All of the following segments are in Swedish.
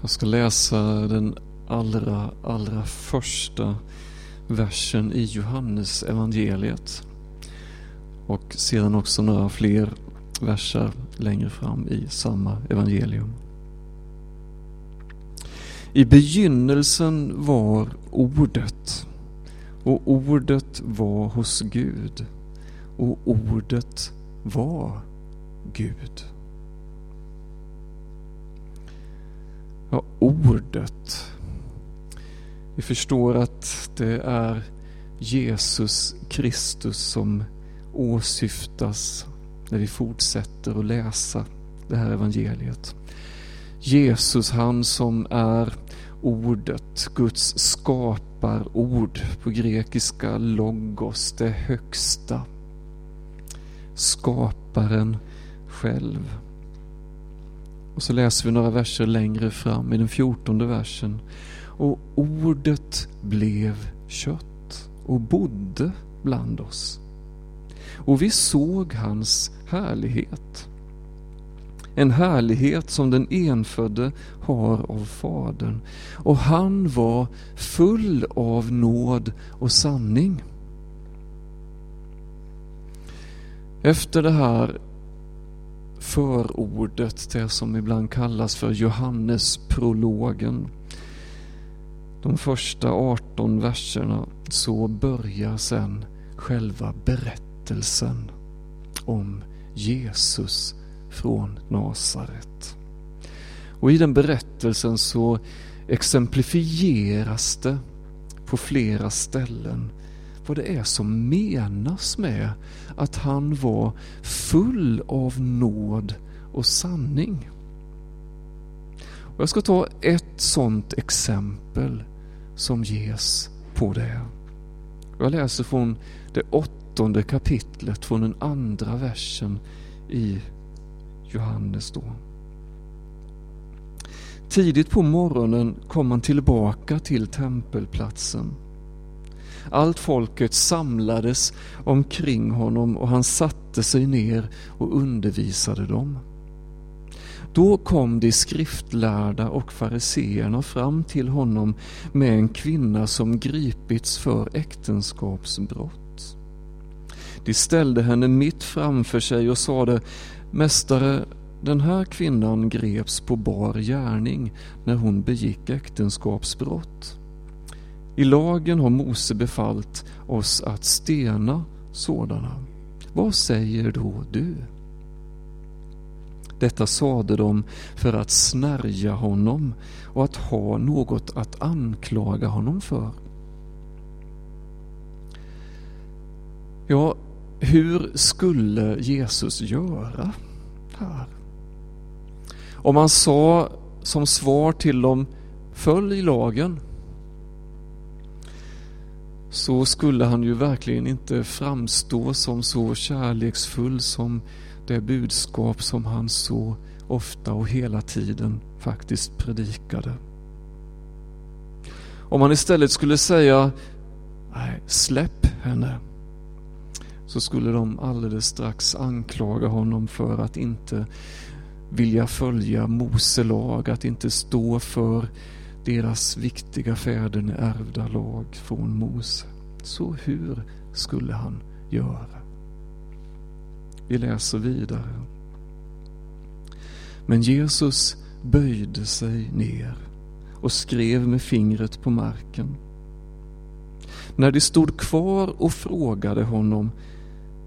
Jag ska läsa den allra, allra första versen i Johannes evangeliet och sedan också några fler verser längre fram i samma evangelium. I begynnelsen var ordet och ordet var hos Gud och ordet var Gud. Ja, ordet. Vi förstår att det är Jesus Kristus som åsyftas när vi fortsätter att läsa det här evangeliet. Jesus, han som är ordet, Guds skaparord, på grekiska logos, det högsta. Skaparen själv. Och så läser vi några verser längre fram i den fjortonde versen. Och ordet blev kött och bodde bland oss. Och vi såg hans härlighet. En härlighet som den enfödde har av Fadern. Och han var full av nåd och sanning. Efter det här förordet, det som ibland kallas för Johannesprologen, de första 18 verserna, så börjar sen själva berättelsen om Jesus från Nasaret. Och i den berättelsen så exemplifieras det på flera ställen vad det är som menas med att han var full av nåd och sanning. Och jag ska ta ett sådant exempel som ges på det. Jag läser från det åttonde kapitlet, från den andra versen i Johannes då. Tidigt på morgonen kom han tillbaka till tempelplatsen. Allt folket samlades omkring honom och han satte sig ner och undervisade dem. Då kom de skriftlärda och fariseerna fram till honom med en kvinna som gripits för äktenskapsbrott. De ställde henne mitt framför sig och sade Mästare, den här kvinnan greps på bar gärning när hon begick äktenskapsbrott. I lagen har Mose befallt oss att stena sådana. Vad säger då du? Detta sade de för att snärja honom och att ha något att anklaga honom för. Ja, hur skulle Jesus göra här? Om han sa som svar till dem, följ lagen, så skulle han ju verkligen inte framstå som så kärleksfull som det budskap som han så ofta och hela tiden faktiskt predikade. Om han istället skulle säga, nej, släpp henne, så skulle de alldeles strax anklaga honom för att inte vilja följa Mose lag, att inte stå för deras viktiga fäder ärvda lag från Mose. Så hur skulle han göra? Vi läser vidare. Men Jesus böjde sig ner och skrev med fingret på marken. När de stod kvar och frågade honom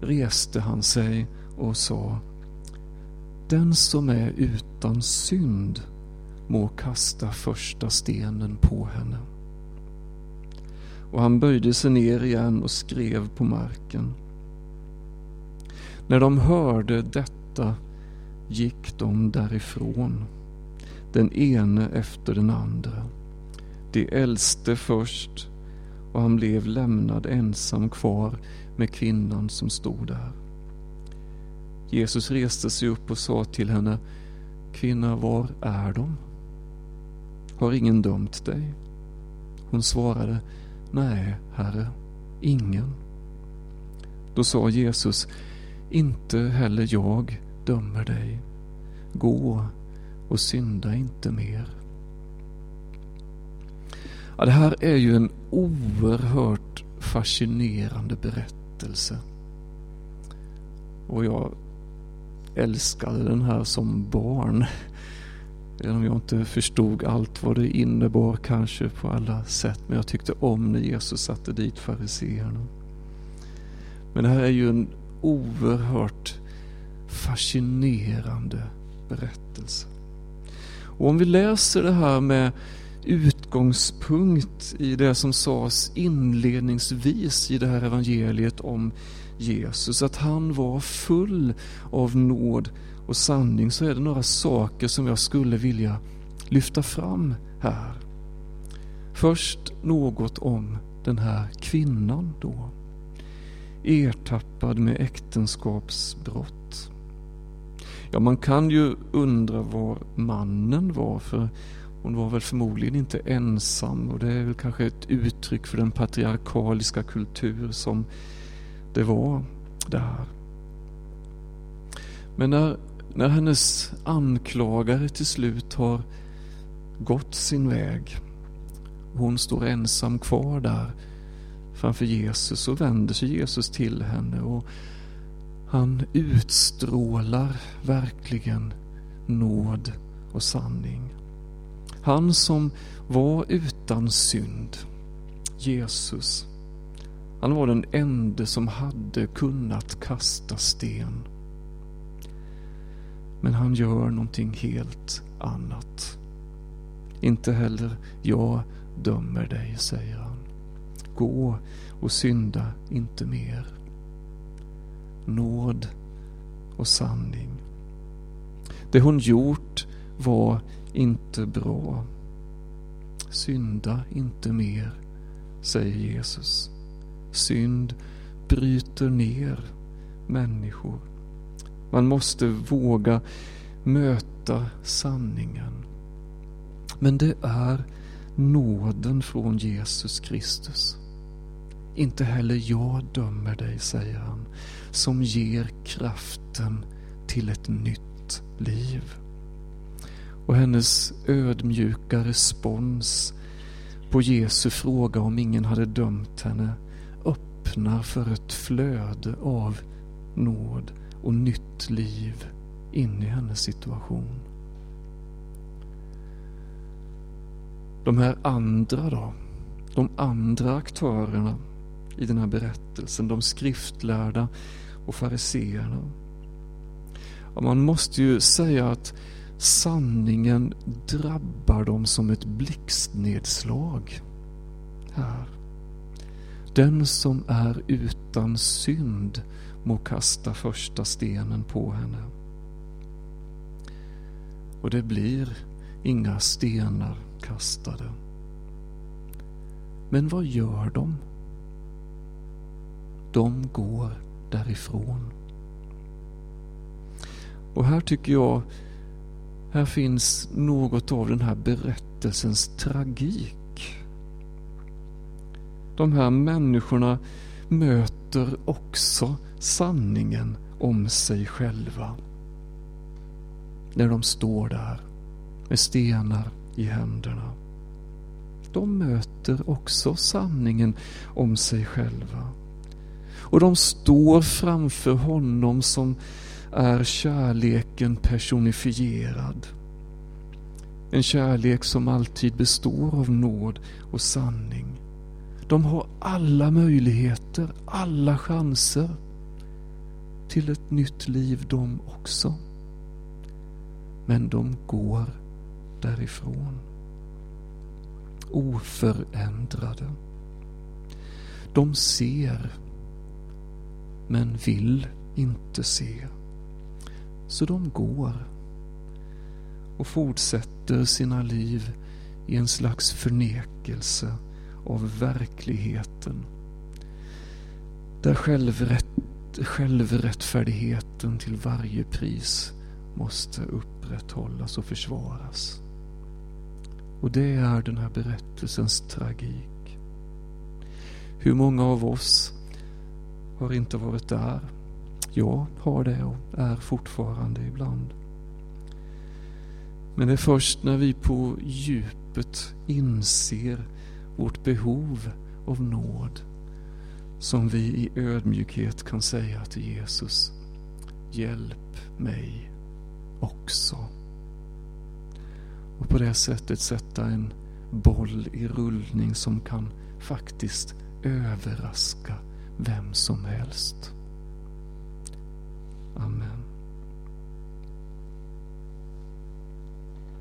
reste han sig och sa Den som är utan synd må kasta första stenen på henne. Och han böjde sig ner igen och skrev på marken. När de hörde detta gick de därifrån, den ene efter den andra. De äldste först och han blev lämnad ensam kvar med kvinnan som stod där. Jesus reste sig upp och sa till henne, Kvinna, var är de? Har ingen dömt dig? Hon svarade, Nej, Herre, ingen. Då sa Jesus, inte heller jag dömer dig. Gå och synda inte mer. Ja, det här är ju en oerhört fascinerande berättelse. Och jag älskade den här som barn. Även om jag inte förstod allt vad det innebar kanske på alla sätt. Men jag tyckte om när Jesus satte dit fariseerna. Men det här är ju en oerhört fascinerande berättelse. Och om vi läser det här med utgångspunkt i det som sades inledningsvis i det här evangeliet om Jesus, att han var full av nåd och sanning, så är det några saker som jag skulle vilja lyfta fram här. Först något om den här kvinnan då. Ertappad med äktenskapsbrott. Ja, man kan ju undra var mannen var, för hon var väl förmodligen inte ensam och det är väl kanske ett uttryck för den patriarkaliska kultur som det var där. Men när, när hennes anklagare till slut har gått sin väg, hon står ensam kvar där framför Jesus så vänder sig Jesus till henne och han utstrålar verkligen nåd och sanning. Han som var utan synd, Jesus, han var den ende som hade kunnat kasta sten. Men han gör någonting helt annat. Inte heller jag dömer dig, säger han. Gå och synda inte mer. Nåd och sanning. Det hon gjort var inte bra. Synda inte mer, säger Jesus. Synd bryter ner människor. Man måste våga möta sanningen. Men det är nåden från Jesus Kristus. Inte heller jag dömer dig, säger han, som ger kraften till ett nytt liv. Och hennes ödmjuka respons på Jesu fråga om ingen hade dömt henne öppnar för ett flöde av nåd och nytt liv in i hennes situation. De här andra då? De andra aktörerna i den här berättelsen, de skriftlärda och fariseerna. Ja, man måste ju säga att sanningen drabbar dem som ett blixtnedslag här. Den som är utan synd må kasta första stenen på henne. Och det blir inga stenar kastade. Men vad gör de? De går därifrån. Och här tycker jag, här finns något av den här berättelsens tragik. De här människorna möter också sanningen om sig själva. När de står där med stenar i händerna. De möter också sanningen om sig själva. Och de står framför honom som är kärleken personifierad. En kärlek som alltid består av nåd och sanning. De har alla möjligheter, alla chanser till ett nytt liv de också. Men de går därifrån. Oförändrade. De ser men vill inte se. Så de går och fortsätter sina liv i en slags förnekelse av verkligheten. Där självrätt, självrättfärdigheten till varje pris måste upprätthållas och försvaras. Och det är den här berättelsens tragik. Hur många av oss har inte varit där? Jag har det och är fortfarande ibland. Men det är först när vi på djupet inser vårt behov av nåd som vi i ödmjukhet kan säga till Jesus, hjälp mig också. Och på det sättet sätta en boll i rullning som kan faktiskt överraska vem som helst. Amen.